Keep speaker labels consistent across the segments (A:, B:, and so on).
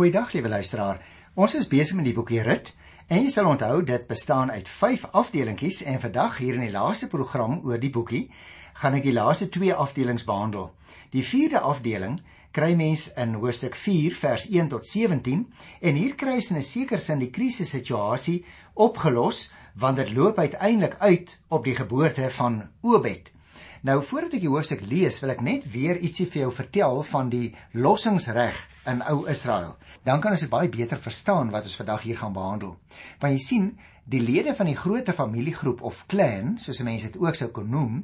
A: Goeiedag liewe luisteraar. Ons is besig met die boekie Rut en jy sal onthou dit bestaan uit 5 afdelingkies en vandag hier in die laaste program oor die boekie gaan ek die laaste 2 afdelings behandel. Die 4de afdeling kry mens in hoofstuk 4 vers 1 tot 17 en hier kry ons in 'n sekere sin die krisissituasie opgelos want dit loop uiteindelik uit op die geboorte van Obed. Nou voordat ek die hoofstuk lees, wil ek net weer ietsie vir jou vertel van die lossingsreg in ou Israel. Dan kan ons dit baie beter verstaan wat ons vandag hier gaan behandel. Want jy sien, die lede van die groot familiegroep of clan, soos mense dit ook sou kon noem,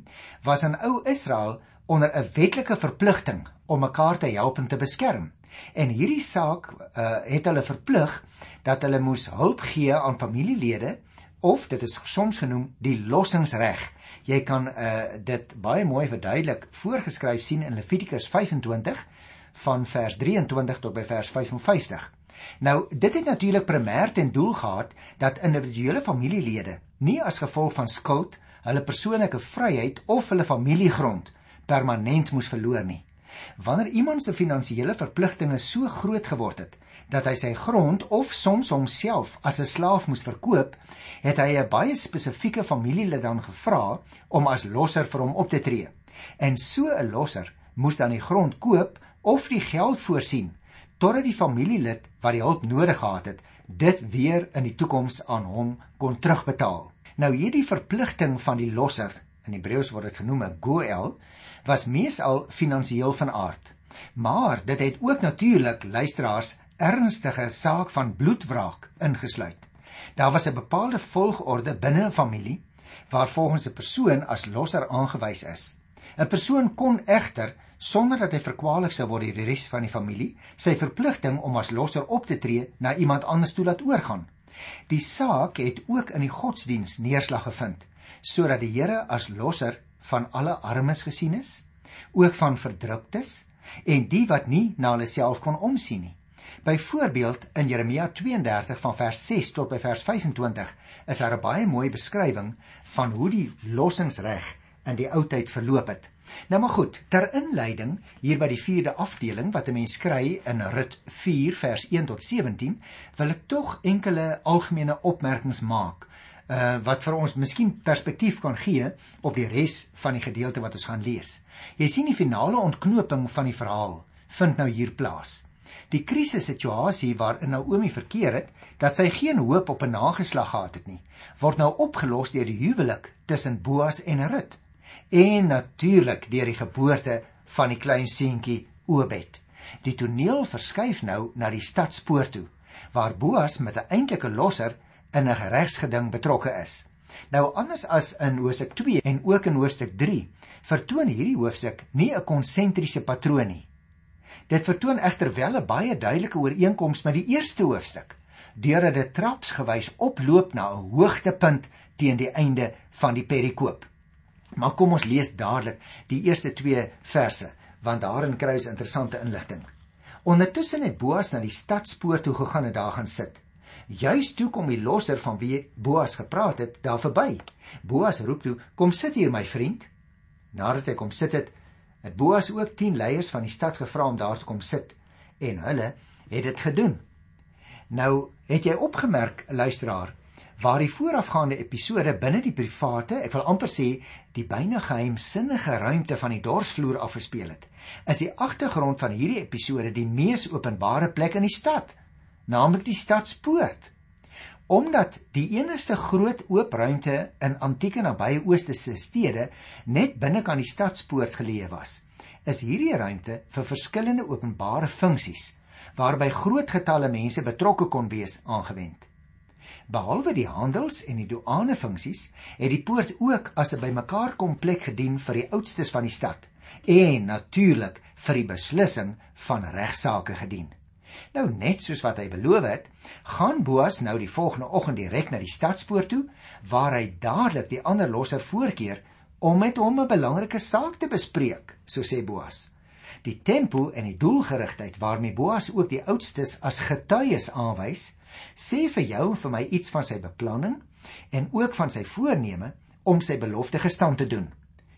A: was in ou Israel onder 'n wetlike verpligting om mekaar te help en te beskerm. En hierdie saak uh, het hulle verplig dat hulle moes hulp gee aan familielede of dit is soms genoem die lossingsreg Jy kan uh dit baie mooi verduidelik voorgeskryf sien in Levitikus 25 van vers 23 tot by vers 55. Nou, dit het natuurlik primêr ten doel gehad dat individuele familielede nie as gevolg van skuld hulle persoonlike vryheid of hulle familiegrond permanent moes verloor nie. Wanneer iemand se finansiële verpligtinge so groot geword het dat hy sy grond of soms homself as 'n slaaf moes verkoop, het hy 'n baie spesifieke familielid dan gevra om as losser vir hom op te tree. En so 'n losser moes dan die grond koop of die geld voorsien totdat die familielid wat die hulp nodig gehad het, dit weer in die toekoms aan hom kon terugbetaal. Nou hierdie verpligting van die losser, in Hebreëus word dit genoem 'n goel, was meesal finansiëel van aard. Maar dit het ook natuurlik luisteraars ernstige saak van bloedwraak ingesluit. Daar was 'n bepaalde volgorde binne 'n familie waar volgens 'n persoon as losser aangewys is. 'n Persoon kon egter sonder dat hy verkwalik sou word deur die res van die familie, sy verpligting om as losser op te tree na iemand anders toe laat oorgaan. Die saak het ook in die godsdiens neerslag gevind sodat die Here as losser van alle armes gesien is, ook van verdruktes en die wat nie na hulle self kon omsien nie. Byvoorbeeld in Jeremia 32 van vers 6 tot by vers 25 is daar 'n baie mooi beskrywing van hoe die lossingsreg in die ou tyd verloop het. Nou maar goed, ter inleiding hier by die 4de afdeling wat 'n mens kry in Rut 4 vers 1 tot 17, wil ek tog enkele algemene opmerkings maak uh, wat vir ons miskien perspektief kan gee op die res van die gedeelte wat ons gaan lees. Jy sien die finale ontknoping van die verhaal vind nou hier plaas. Die krisissituasie waarin Naomi verkeer het, dat sy geen hoop op 'n nageslag gehad het nie, word nou opgelos deur die huwelik tussen Boas en Rut en natuurlik deur die geboorte van die klein seentjie Obed. Die toneel verskuif nou na die stadspoort toe waar Boas met 'n eintlike losser in 'n regsgeding betrokke is. Nou anders as in hoofstuk 2 en ook in hoofstuk 3 vertoon hierdie hoofstuk nie 'n konsentriese patroon nie. Dit vertoon egter wel 'n baie duidelike ooreenkoms met die eerste hoofstuk, deurdat dit trapsgewys oploop na 'n hoogtepunt teen die einde van die perikoop. Maar kom ons lees dadelik die eerste 2 verse, want daarin kry ons interessante inligting. Ondertussen het Boas na die stadspoort toe gegaan en daar gaan sit. Juis toe kom die losser van wie Boas gepraat het daar verby. Boas roep toe: "Kom sit hier my vriend." Nadat hy kom sit het, het Boas ook 10 leiers van die stad gevra om daar te kom sit en hulle het dit gedoen. Nou, het jy opgemerk, luisteraar, waar die voorafgaande episode binne die private, ek wil amper sê, die byna geheimsinnige ruimte van die dorsvloer afgespeel het, is die agtergrond van hierdie episode die mees openbare plek in die stad naamlik die stadspoort. Omdat die enigste groot oop ruimte in antieke nabye ooste se stede net binne kan die stadspoort geleë was, is hierdie ruimte vir verskillende openbare funksies waarby groot getalle mense betrokke kon wees aangewend. Behalwe die handels en die douane funksies, het die poort ook as 'n bymekaar kom plek gedien vir die oudstes van die stad en natuurlik vir die beslissing van regsaake gedien. Nou net soos wat hy beloof het, gaan Boas nou die volgende oggend direk na die stadspoort toe waar hy dadelik die ander losser voorkeer om met hom 'n belangrike saak te bespreek, so sê Boas. Die tempo en die doelgerigtheid waarmee Boas ook die oudstes as getuies aanwys, sê vir jou en vir my iets van sy beplanning en ook van sy voorneme om sy belofte gestand te doen.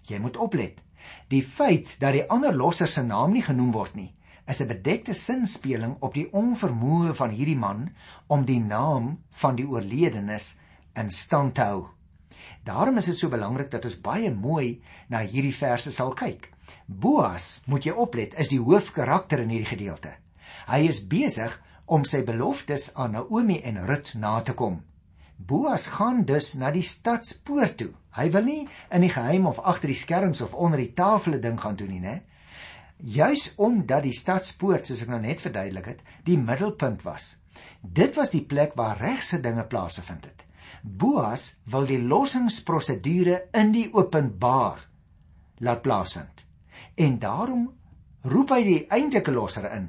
A: Jy moet oplet. Die feit dat die ander losser se naam nie genoem word nie, is 'n bedekte sinspeling op die onvermoë van hierdie man om die naam van die oorledenes in stand te hou. Daarom is dit so belangrik dat ons baie mooi na hierdie verse sal kyk. Boas, moet jy oplet, is die hoofkarakter in hierdie gedeelte. Hy is besig om sy beloftes aan Naomi en Rut na te kom. Boas gaan dus na die stadspoort toe. Hy wil nie in die geheim of agter die skerms of onder die tafels ding gaan doen nie, né? Juis omdat die stadspoort, soos ek nou net verduidelik het, die middelpunt was. Dit was die plek waar regse dinge plaasgevind het. Boas wil die lossingsprosedure in die openbaar laat plaasvind. En daarom roep hy die eintlike losser in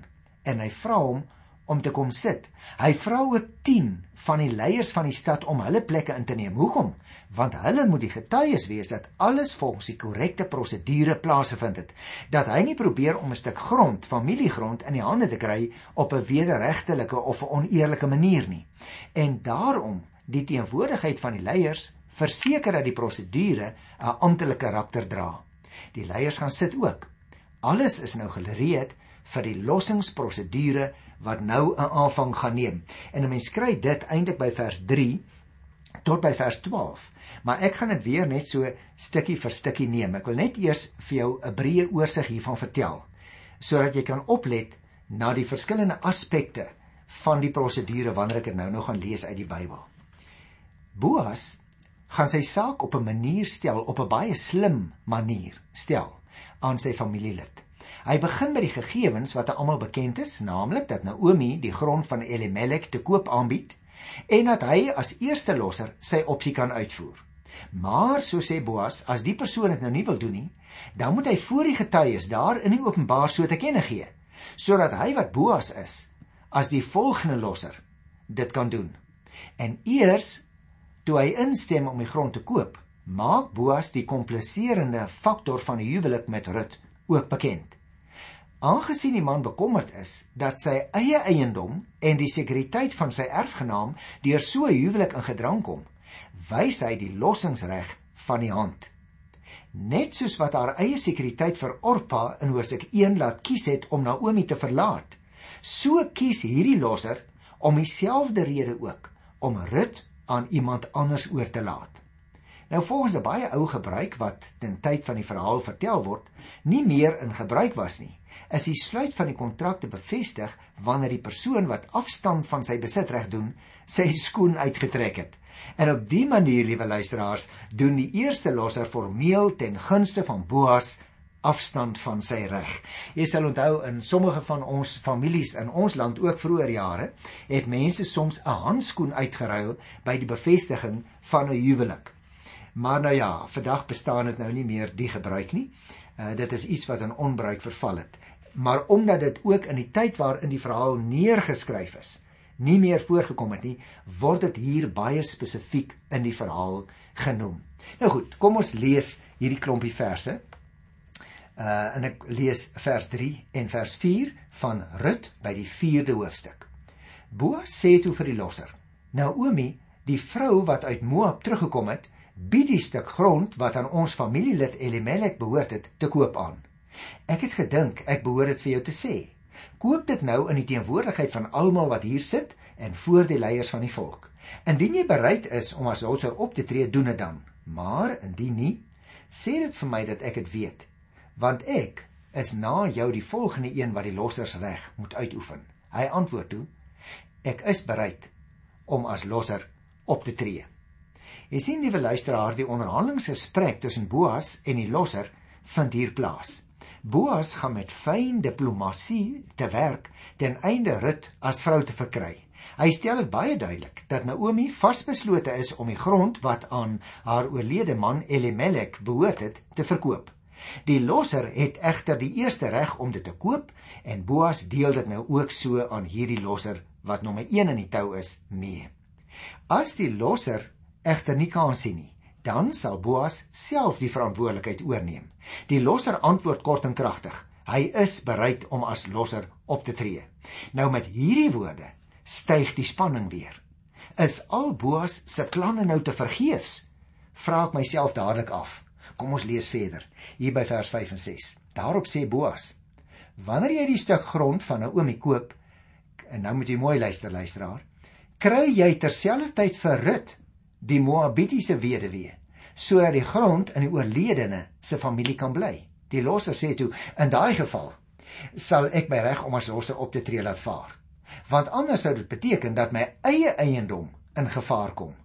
A: en hy vra hom om te kom sit. Hy vra ook 10 van die leiers van die stad om hulle plekke in te neem. Hoekom? Want hulle moet die getuies wees dat alles volgens die korrekte prosedure plaasgevind het. Dat hy nie probeer om 'n stuk grond, familiegrond in die hande te kry op 'n wederregtelike of 'n oneerlike manier nie. En daarom die teenwoordigheid van die leiers verseker dat die prosedure 'n amptelike karakter dra. Die leiers gaan sit ook. Alles is nou gereed vir die lossingsprosedure wat nou 'n aanvang gaan neem. En 'n mens kry dit eintlik by vers 3 tot by vers 12. Maar ek gaan dit weer net so stukkie vir stukkie neem. Ek wil net eers vir jou 'n breë oorsig hiervan vertel sodat jy kan oplet na die verskillende aspekte van die prosedure wanneer ek dit nou nog gaan lees uit die Bybel. Boas gaan sy saak op 'n manier stel, op 'n baie slim manier stel aan sy familielid. Hy begin met die gegevens wat almal bekend is, naamlik dat Naomi die grond van Elimelek te koop aanbied en dat hy as eerste losser sy opsie kan uitvoer. Maar so sê Boas, as die persoon dit nou nie wil doen nie, dan moet hy voor die getuies daar in die openbaar so te kenne gee, sodat hy wat Boas is, as die volgende losser dit kan doen. En eers toe hy instem om die grond te koop, maak Boas die kompliserende faktor van die huwelik met Rut ook bekend. Aangesien die man bekommerd is dat sy eie eiendom en die sekuriteit van sy erfgenaam deur so 'n huwelik in gedrang kom, wys hy die lossingsreg van die hand. Net soos wat haar eie sekuriteit vir Orpa in Hosea 1 laat kies het om Naomi te verlaat, so kies hierdie losser om dieselfde rede ook om Rut aan iemand anders oor te laat. Nou volgens 'n baie ou gebruik wat ten tyd van die verhaal vertel word, nie meer in gebruik was nie is die sluit van die kontrak te bevestig wanneer die persoon wat afstand van sy besitreg doen, sy skoen uitgetrek het. En op dië manier, liewe luisteraars, doen die eerste losser formeel ten gunste van Boas afstand van sy reg. Jy sal onthou in sommige van ons families in ons land ook vroeër jare het mense soms 'n handskoen uitgeruil by die bevestiging van 'n huwelik. Maar nou ja, vandag bestaan dit nou nie meer die gebruik nie. Uh, dit is iets wat in onbruik verval het maar omdat dit ook in die tyd waarin die verhaal neergeskryf is, nie meer voorgekom het nie, word dit hier baie spesifiek in die verhaal genoem. Nou goed, kom ons lees hierdie klompie verse. Uh en ek lees vers 3 en vers 4 van Rut by die 4de hoofstuk. Boas sê toe vir die losser: "Naomi, die vrou wat uit Moab teruggekom het, bied die stuk grond wat aan ons familielid Elimelek behoort het, te koop aan." Ek het gedink ek behoort dit vir jou te sê. Koop dit nou in die teenwoordigheid van almal wat hier sit en voor die leiers van die volk. Indien jy bereid is om as hulser op te tree, doen dit dan. Maar indien nie, sê dit vir my dat ek dit weet, want ek is na jou die volgende een wat die lossers reg moet uitoefen. Hy antwoord toe: Ek is bereid om as losser op te tree. Jy sien liewe luisteraar, die onderhandelingsgesprek tussen Boas en die losser vind hier plaas. Boas gaan met fyn diplomatie te werk ten einde Rut as vrou te verkry. Hy stel dit baie duidelik dat Naomi vasbeslote is om die grond wat aan haar oorlede man Elimelek behoort het te verkoop. Die losser het egter die eerste reg om dit te koop en Boas deel dit nou ook so aan hierdie losser wat nommer 1 in die tou is mee. As die losser egter nie kan sien nie, dan sal Boas self die verantwoordelikheid oorneem. Die losser antwoord kort en kragtig: Hy is bereid om as losser op te tree. Nou met hierdie woorde styg die spanning weer. Is al Boas se planne nou te vergeefs? Vra ek myself dadelik af. Kom ons lees verder hier by vers 5 en 6. Daarop sê Boas: Wanneer jy die stuk grond van Naomi koop, en nou moet jy mooi luister luisteraar, kry jy terselfdertyd vir Rut, die Moabitiese weduwee, sodat die grond in die oorledene se familie kan bly. Die losser sê toe: "In daai geval sal ek my reg om as losser op te tree laat vaar, want anders sou dit beteken dat my eie eiendom in gevaar kom.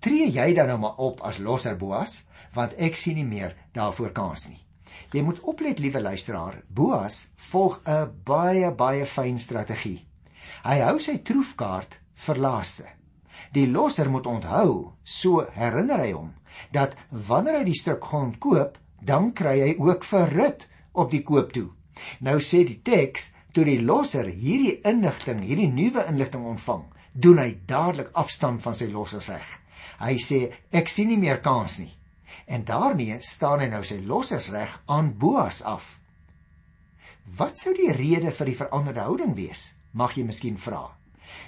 A: Tree jy dan nou maar op as losser Boas, want ek sien nie meer daarvoor kans nie." Jy moet oplet, liewe luisteraar. Boas volg 'n baie baie fyn strategie. Hy hou sy troefkaart vir laaste. Die losser moet onthou, so herinner hy hom, dat wanneer hy die stuk grond koop, dan kry hy ook vir Rut op die koop toe. Nou sê die teks, toe die losser hierdie inligting, hierdie nuwe inligting ontvang, doen hy dadelik afstand van sy lossersreg. Hy sê ek sien nie meer kans nie. En daarmee staan hy nou sy lossersreg aan Boas af. Wat sou die rede vir die veranderde houding wees? Mag jy miskien vra.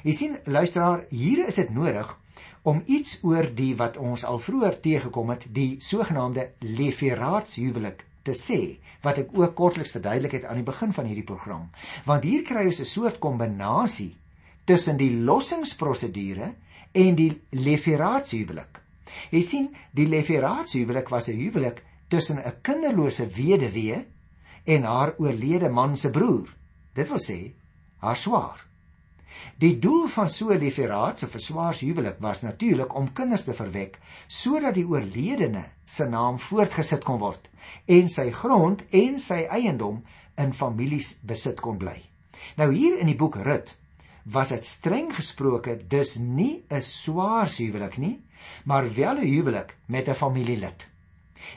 A: Jy sien, luisteraar, hier is dit nodig om iets oor die wat ons al vroeër teëgekom het, die sogenaamde leferaatshuwelik te sê, wat ek ook kortliks verduidelik het aan die begin van hierdie program. Want hier kry ons 'n soort kombinasie tussen die lossingsprosedure en die leferaatshuwelik. Jy sien, die leferaatshuwelik was 'n huwelik tussen 'n kinderlose weduwee en haar oorlede man se broer. Dit wil sê haar swaar. Die doel van so 'n leferaat se verswaarshuwelik was natuurlik om kinders te verwek sodat die oorledene se naam voortgesit kon word en sy grond en sy eiendom in families besit kon bly. Nou hier in die boek Rut was dit streng gesproke dus nie 'n swaarshuwelik nie, maar wel 'n huwelik met 'n familielid.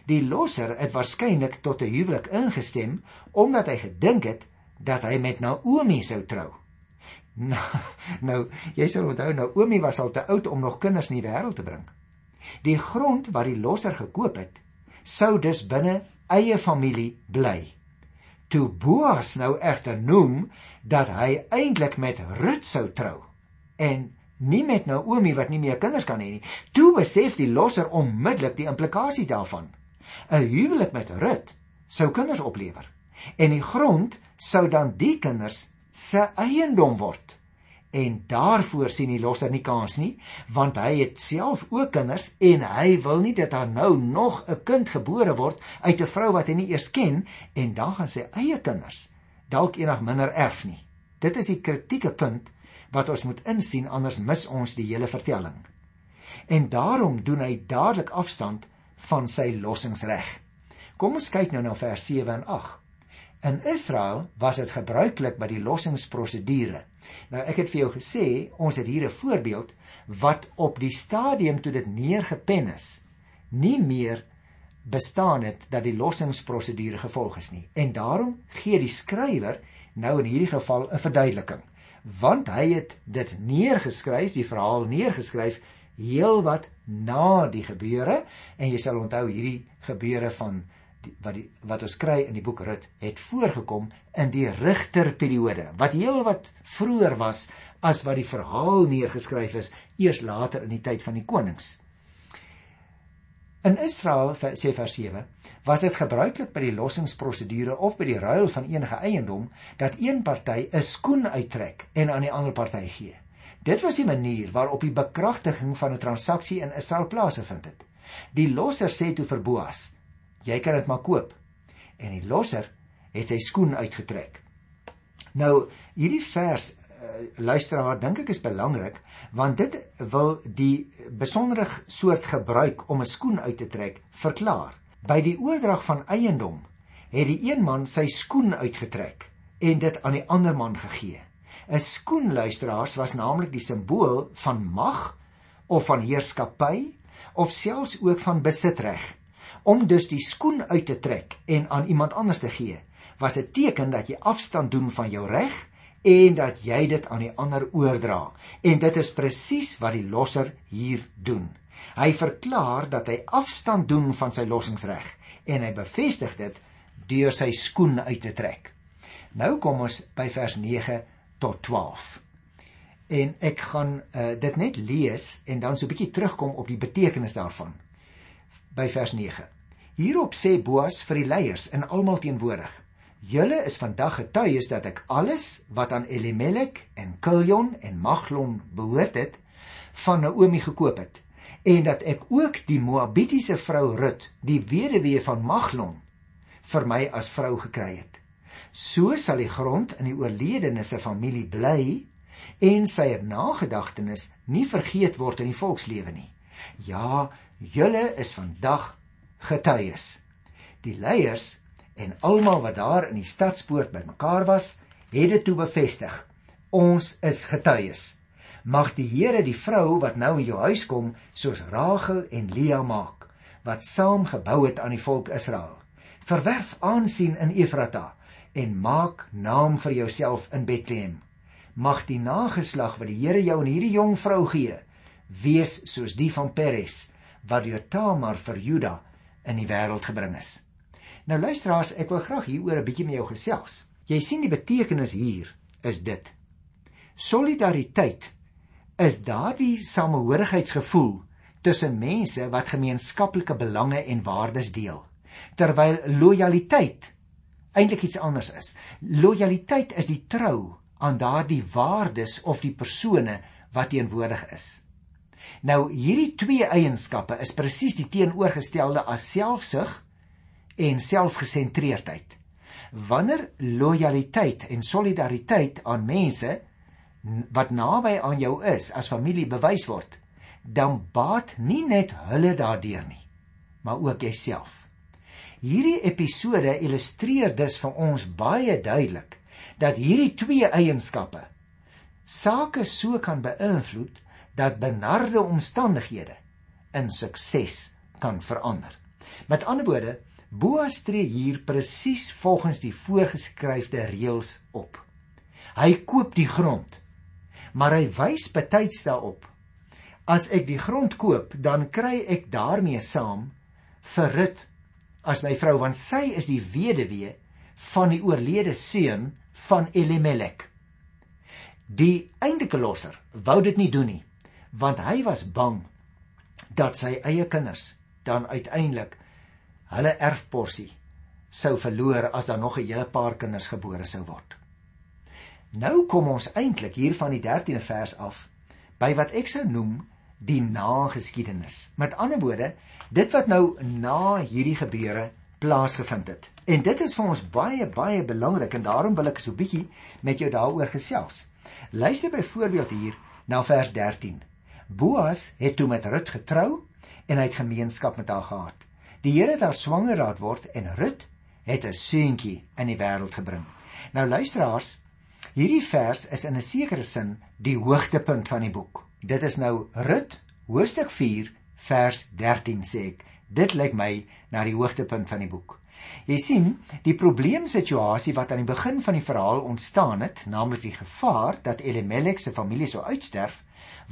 A: Die losser het waarskynlik tot 'n huwelik ingestem omdat hy gedink het dat hy met Naomi sou trou. Nou, nou jy sal onthou Naomi was al te oud om nog kinders in die wêreld te bring. Die grond wat die losser gekoop het, sou dus binne eie familie bly. Toe Boas nou egter noem dat hy eintlik met Rut sou trou en nie met Naomi wat nie meer kinders kan hê nie. Toe besef die losser onmiddellik die implikasies daarvan. 'n Huwelik met Rut sou kinders oplewer en die grond sou dan die kinders se eiendom word. En daarvoor sien die losser nie kans nie, want hy het self ook kinders en hy wil nie dat daar nou nog 'n kind gebore word uit 'n vrou wat hy nie eers ken en dan gaan sy eie kinders dalk eendag minder erf nie. Dit is die kritieke punt wat ons moet insien anders mis ons die hele vertelling. En daarom doen hy dadelik afstand van sy lossingsreg. Kom ons kyk nou na vers 7 en 8. In Israel was dit gebruiklik by die lossingsprosedure. Nou ek het vir jou gesê, ons het hier 'n voorbeeld wat op die stadium toe dit neergepen is, nie meer bestaan het dat die lossingsprosedure gevolg is nie. En daarom gee die skrywer nou in hierdie geval 'n verduideliking want hy het dit neergeskryf, die verhaal neergeskryf heelwat na die gebeure en jy sal onthou hierdie gebeure van wat die wat ons kry in die boek Rut het voorgekom in die rigterperiode wat heelwat vroeër was as wat die verhaal neergeskryf is eers later in die tyd van die konings. In Israel sê vers 7 was dit gebruiklik by die lossingsprosedure of by die ruil van enige eiendom dat een party 'n skoen uittrek en aan die ander party gee. Dit was die manier waarop die bekragtiging van 'n transaksie in Israel plaasgevind het. Die losser sê toe vir Boas: "Jy kan dit maar koop." En die losser het sy skoen uitgetrek. Nou, hierdie vers luisteraar dink ek is belangrik want dit wil die besondere soort gebruik om 'n skoen uit te trek verklaar. By die oordrag van eiendom het die een man sy skoen uitgetrek en dit aan die ander man gegee. 'n Skoen luisteraars was naamlik die simbool van mag of van heerskappy of selfs ook van besitreg. Om dus die skoen uit te trek en aan iemand anders te gee, was 'n teken dat jy afstand doen van jou reg en dat jy dit aan die ander oordra. En dit is presies wat die losser hier doen. Hy verklaar dat hy afstand doen van sy lossingsreg en hy bevestig dit deur sy skoen uit te trek. Nou kom ons by vers 9 tot 12. En ek gaan uh, dit net lees en dan so 'n bietjie terugkom op die betekenis daarvan. By vers 9. Hierop sê Boas vir die leiers en almal teenwoordig: Julle is vandag getuies dat ek alles wat aan Elimelek en Kiljon en Maglon behoort het, van Naomi gekoop het en dat ek ook die Moabitiese vrou Rut, die weduwee van Maglon, vir my as vrou gekry het. So sal die grond in die oorledene se familie bly en sy nagedagtenis nie vergeet word in die volkslewe nie. Ja, julle is vandag getuies. Die leiers en almal wat daar in die stadspoort bymekaar was, het dit toe bevestig. Ons is getuies. Mag die Here die vrou wat nou in jou huis kom, soos Rachel en Lea maak, wat saam gebou het aan die volk Israel. Verwerf aansien in Efrata en maak naam vir jouself in Bethlehem. Mag die nageslag wat die Here jou in hierdie jong vrou gee, wees soos die van Peres wat deur Tamar vir Juda in die wêreld gebring is. Nou luisteraars, ek wil graag hieroor 'n bietjie met jou gesels. Jy sien die betekenis hier is dit. Solidariteit is daardie samehorigheidsgevoel tussen mense wat gemeenskaplike belange en waardes deel. Terwyl lojaliteit eintlik iets anders is. Lojaliteit is die trou aan daardie waardes of die persone wat teenwoordig is. Nou hierdie twee eienskappe is presies die teenoorgestelde as selfsug en selfgesentreerdheid. Wanneer lojaliteit en solidariteit aan mense wat naby aan jou is as familie bewys word, dan baat nie net hulle daardeur nie, maar ook jouself. Hierdie episode illustreer dus vir ons baie duidelik dat hierdie twee eienskappe sake so kan beïnvloed dat benarde omstandighede in sukses kan verander. Met ander woorde, Boas tree hier presies volgens die voorgeskrewe reëls op. Hy koop die grond, maar hy wys betyds daarop: As ek die grond koop, dan kry ek daarmee saam vir Rut as my vrou want sy is die weduwee van die oorlede seun van Elimelek. Die eindelike losser wou dit nie doen nie, want hy was bang dat sy eie kinders dan uiteindelik hulle erfporsie sou verloor as daar nog 'n hele paar kinders gebore sou word. Nou kom ons eintlik hier van die 13de vers af by wat ek sou noem die nageskiedenis. Met ander woorde, dit wat nou na hierdie gebeure plaasgevind het. En dit is vir ons baie baie belangrik en daarom wil ek so 'n bietjie met jou daaroor gesels. Luister byvoorbeeld hier na vers 13. Boas het toe met Rut getrou en hy het gemeenskap met haar gehad. Die Here het haar swanger laat word en Rut het 'n seentjie in die wêreld gebring. Nou luisteraars, hierdie vers is in 'n sekere sin die hoogtepunt van die boek. Dit is nou Rut hoofstuk 4 vers 13 sê ek. Dit lyk my na die hoogtepunt van die boek. Jy sien, die probleemsituasie wat aan die begin van die verhaal ontstaan het, naamlik die gevaar dat Elimelek se familie sou uitsterf,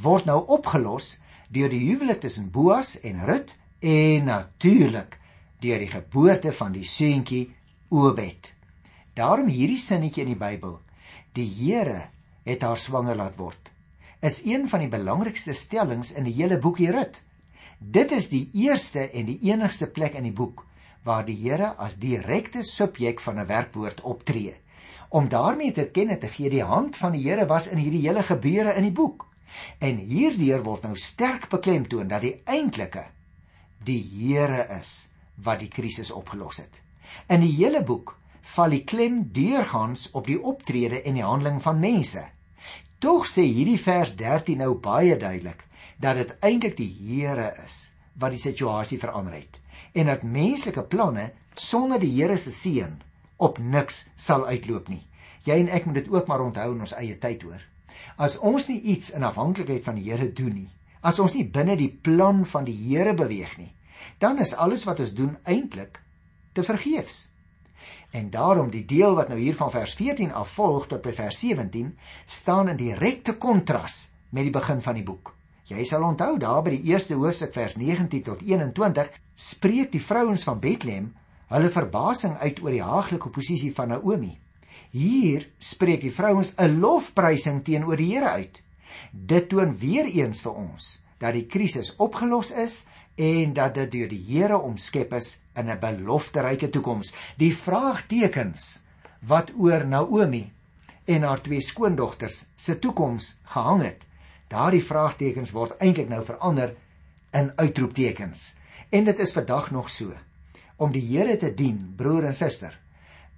A: word nou opgelos deur die huwelik tussen Boas en Rut en natuurlik deur die geboorte van die seentjie Obed. Daarom hierdie sinnetjie in die Bybel: Die Here het haar swanger laat word. Is een van die belangrikste stellings in die hele boekie Rut. Dit is die eerste en die enigste plek in die boek waar die Here as direkte subjek van 'n werkwoord optree. Om daarmee te erken te gee die hand van die Here was in hierdie hele gebeure in die boek. En hierdeur word nou sterk beklemtoon dat die eintlike die Here is wat die krisis opgelos het. In die hele boek val die klem deurgangs op die optrede en die handeling van mense. Tog sê hierdie vers 13 nou baie duidelik dat dit eintlik die Here is wat die situasie verander het en dat menslike planne sonder die Here se seën op niks sal uitloop nie. Jy en ek moet dit ook maar onthou in ons eie tyd hoor. As ons nie iets in afhanklikheid van die Here doen nie, As ons nie binne die plan van die Here beweeg nie, dan is alles wat ons doen eintlik te vergeefs. En daarom die deel wat nou hier van vers 14 af volg tot by vers 17 staan in direkte kontras met die begin van die boek. Jy sal onthou daar by die eerste hoofstuk vers 19 tot 21 spreek die vrouens van Bethlehem hulle verbasing uit oor die haaglike posisie van Naomi. Hier spreek die vrouens 'n lofprysing teenoor die Here uit. Dit toon weer eens vir ons dat die krisis opgelos is en dat dit deur die Here omskep is in 'n belofteryke toekoms. Die vraagtekens wat oor Naomi en haar twee skoondogters se toekoms gehang het. Daardie vraagtekens word eintlik nou verander in uitroeptekens. En dit is vandag nog so. Om die Here te dien, broer en suster,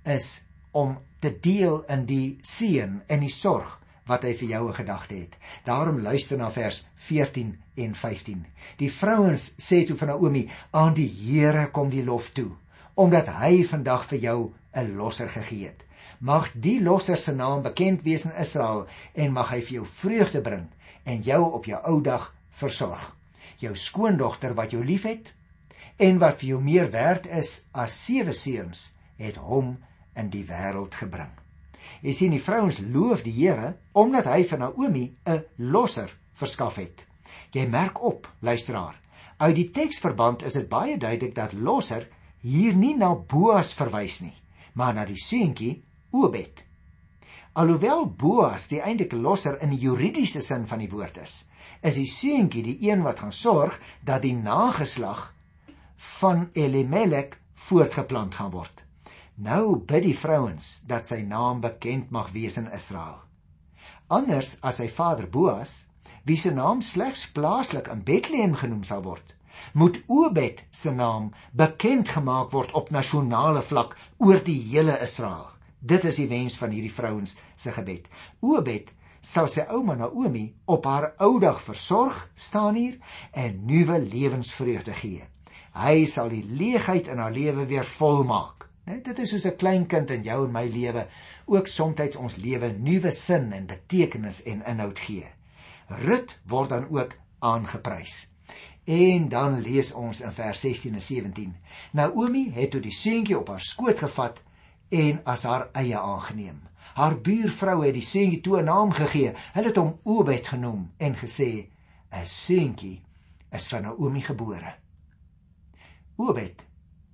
A: is om te deel in die seën en die sorg wat hy vir jou 'n gedagte het. Daarom luister na vers 14 en 15. Die vrouens sê toe van Naomi: "Aan die Here kom die lof toe, omdat hy vandag vir jou 'n losser gegee het. Mag die losser se naam bekend wees in Israel en mag hy vir jou vreugde bring en jou op jou ou dag versorg. Jou skoondogter wat jou liefhet en wat vir jou meer werd is as sewe seuns, het hom in die wêreld gebring." Jy sien die vrouens loof die Here omdat hy vir Naomi 'n losser verskaf het. Jy merk op, luisteraar. Uit die teksverband is dit baie duidelik dat losser hier nie na Boas verwys nie, maar na die seentjie Obed. Alhoewel Boas die eintlike losser in die juridiese sin van die woord is, is die seentjie die een wat gaan sorg dat die nageslag van Elimelek voortgeplant gaan word. Nou bid die vrouens dat sy naam bekend mag wees in Israel. Anders as sy vader Boas, wie se naam slegs plaaslik in Bethlehem genoem sal word, moet Obed se naam bekend gemaak word op nasionale vlak oor die hele Israel. Dit is die wens van hierdie vrouens se gebed. Obed sal sy ouma Naomi op haar ou dag versorg, staan hier, en nuwe lewensvreugde gee. Hy sal die leegheid in haar lewe weer volmaak. Net dit is soos 'n klein kind in jou en my lewe ook soms ons lewe nuwe sin en betekenis en inhoud gee. Rut word dan ook aangeprys. En dan lees ons in vers 16 en 17. Naomi het toe die seentjie op haar skoot gevat en as haar eie aangeneem. Haar buurvrou het die seentjie toe 'n naam gegee. Hulle het hom Obed genoem en gesê: "’n Seentjie is van Naomi gebore." Obed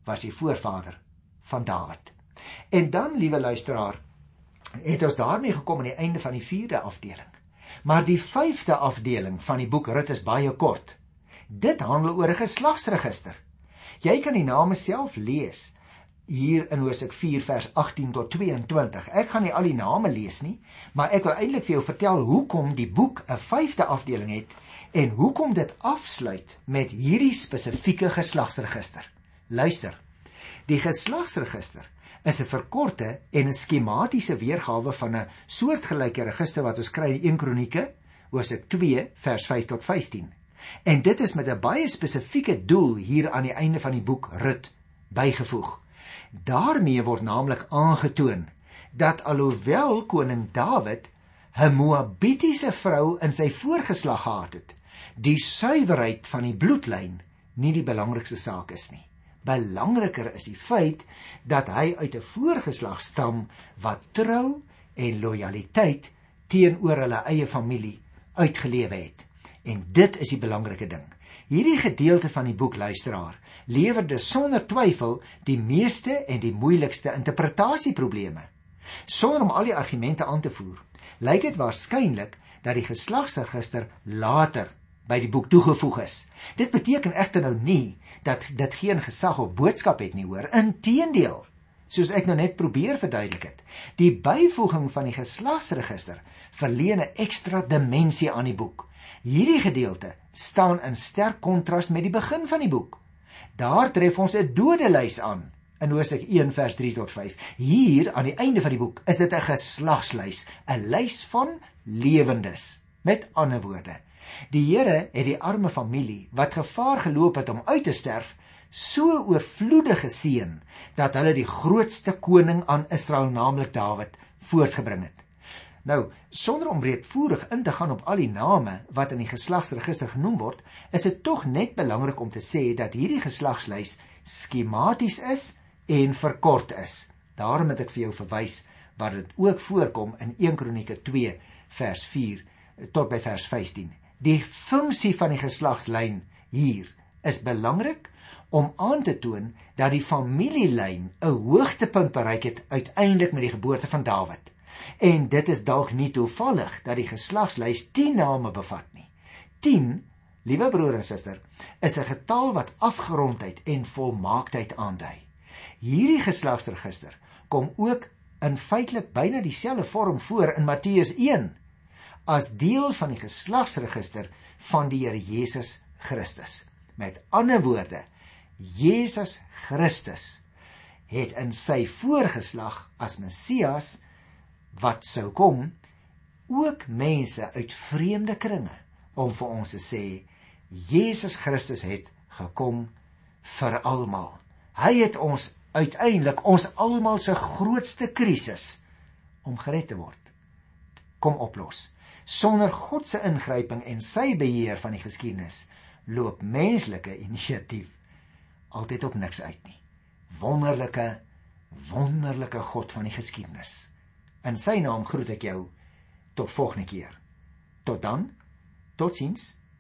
A: was die voorvader van Dawid. En dan, liewe luisteraar, het ons daarmee gekom aan die einde van die 4de afdeling. Maar die 5de afdeling van die boek Rut is baie kort. Dit handel oor 'n geslagsregister. Jy kan die name self lees hier in Hosea 4 vers 18 tot 22. Ek gaan nie al die name lees nie, maar ek wil eintlik vir jou vertel hoekom die boek 'n 5de afdeling het en hoekom dit afsluit met hierdie spesifieke geslagsregister. Luister. Die geslagsregister is 'n verkorte en 'n skematiese weergawe van 'n soortgelyke register wat ons kry in 1 Kronieke, Hosea 2 vers 5 tot 15. En dit is met 'n baie spesifieke doel hier aan die einde van die boek Rut bygevoeg. Daarmee word naamlik aangetoon dat alhoewel koning Dawid 'n Moabitiese vrou in sy voorgeslag gehad het, die suiwerheid van die bloedlyn nie die belangrikste saak is nie. Belangriker is die feit dat hy uit 'n voorgeslag stam wat trou en lojaliteit teenoor hulle eie familie uitgelewe het. En dit is die belangrike ding. Hierdie gedeelte van die boek luisteraar lewer dus sonder twyfel die meeste en die moeilikste interpretasieprobleme. Sonder om al die argumente aan te voer, lyk dit waarskynlik dat die geslagsregister later by die boek toegevoeg is. Dit beteken egter nou nie dat dit geen gesag of boodskap het nie, hoor. Inteendeel, soos ek nou net probeer verduidelik het, die byvoeging van die geslagsregister verleen 'n ekstra dimensie aan die boek. Hierdie gedeelte staan in sterk kontras met die begin van die boek. Daar tref ons 'n dodelys aan in Hosea 1 vers 3 tot 5. Hier aan die einde van die boek is dit 'n geslagslys, 'n lys van lewendes. Met ander woorde, die Here het die arme familie wat gevaar geloop het om uit te sterf, so oorvloedig geseën dat hulle die grootste koning aan Israel, naamlik Dawid, voortgebring het. Nou, sonder om breedvoerig in te gaan op al die name wat in die geslagsregister genoem word, is dit tog net belangrik om te sê dat hierdie geslagslys skematies is en verkort is. Daarom het ek vir jou verwys wat dit ook voorkom in 1 Kronieke 2 vers 4 tot by vers 15. Die funksie van die geslagslyn hier is belangrik om aan te toon dat die familielyn 'n hoogtepunt bereik het uiteindelik met die geboorte van Dawid. En dit is dalk nie toevallig dat die geslagslys 10 name bevat nie. 10, liewe broer en suster, is 'n getal wat afgerondheid en volmaaktheid aandui. Hierdie geslagsregister kom ook in feitelik byna dieselfde vorm voor in Matteus 1 as deel van die geslagsregister van die Here Jesus Christus. Met ander woorde, Jesus Christus het in sy voorgeslag as Messias wat sou kom ook mense uit vreemde kringe om vir ons te sê Jesus Christus het gekom vir almal. Hy het ons uiteindelik ons almal se grootste krisis om gered te word kom oplos. Sonder God se ingryping en sy beheer van die geskiedenis loop menslike inisiatief altyd op niks uit nie. Wonderlike wonderlike God van die geskiedenis. In sy naam groet ek jou tot volgende keer. Tot dan. Totsiens.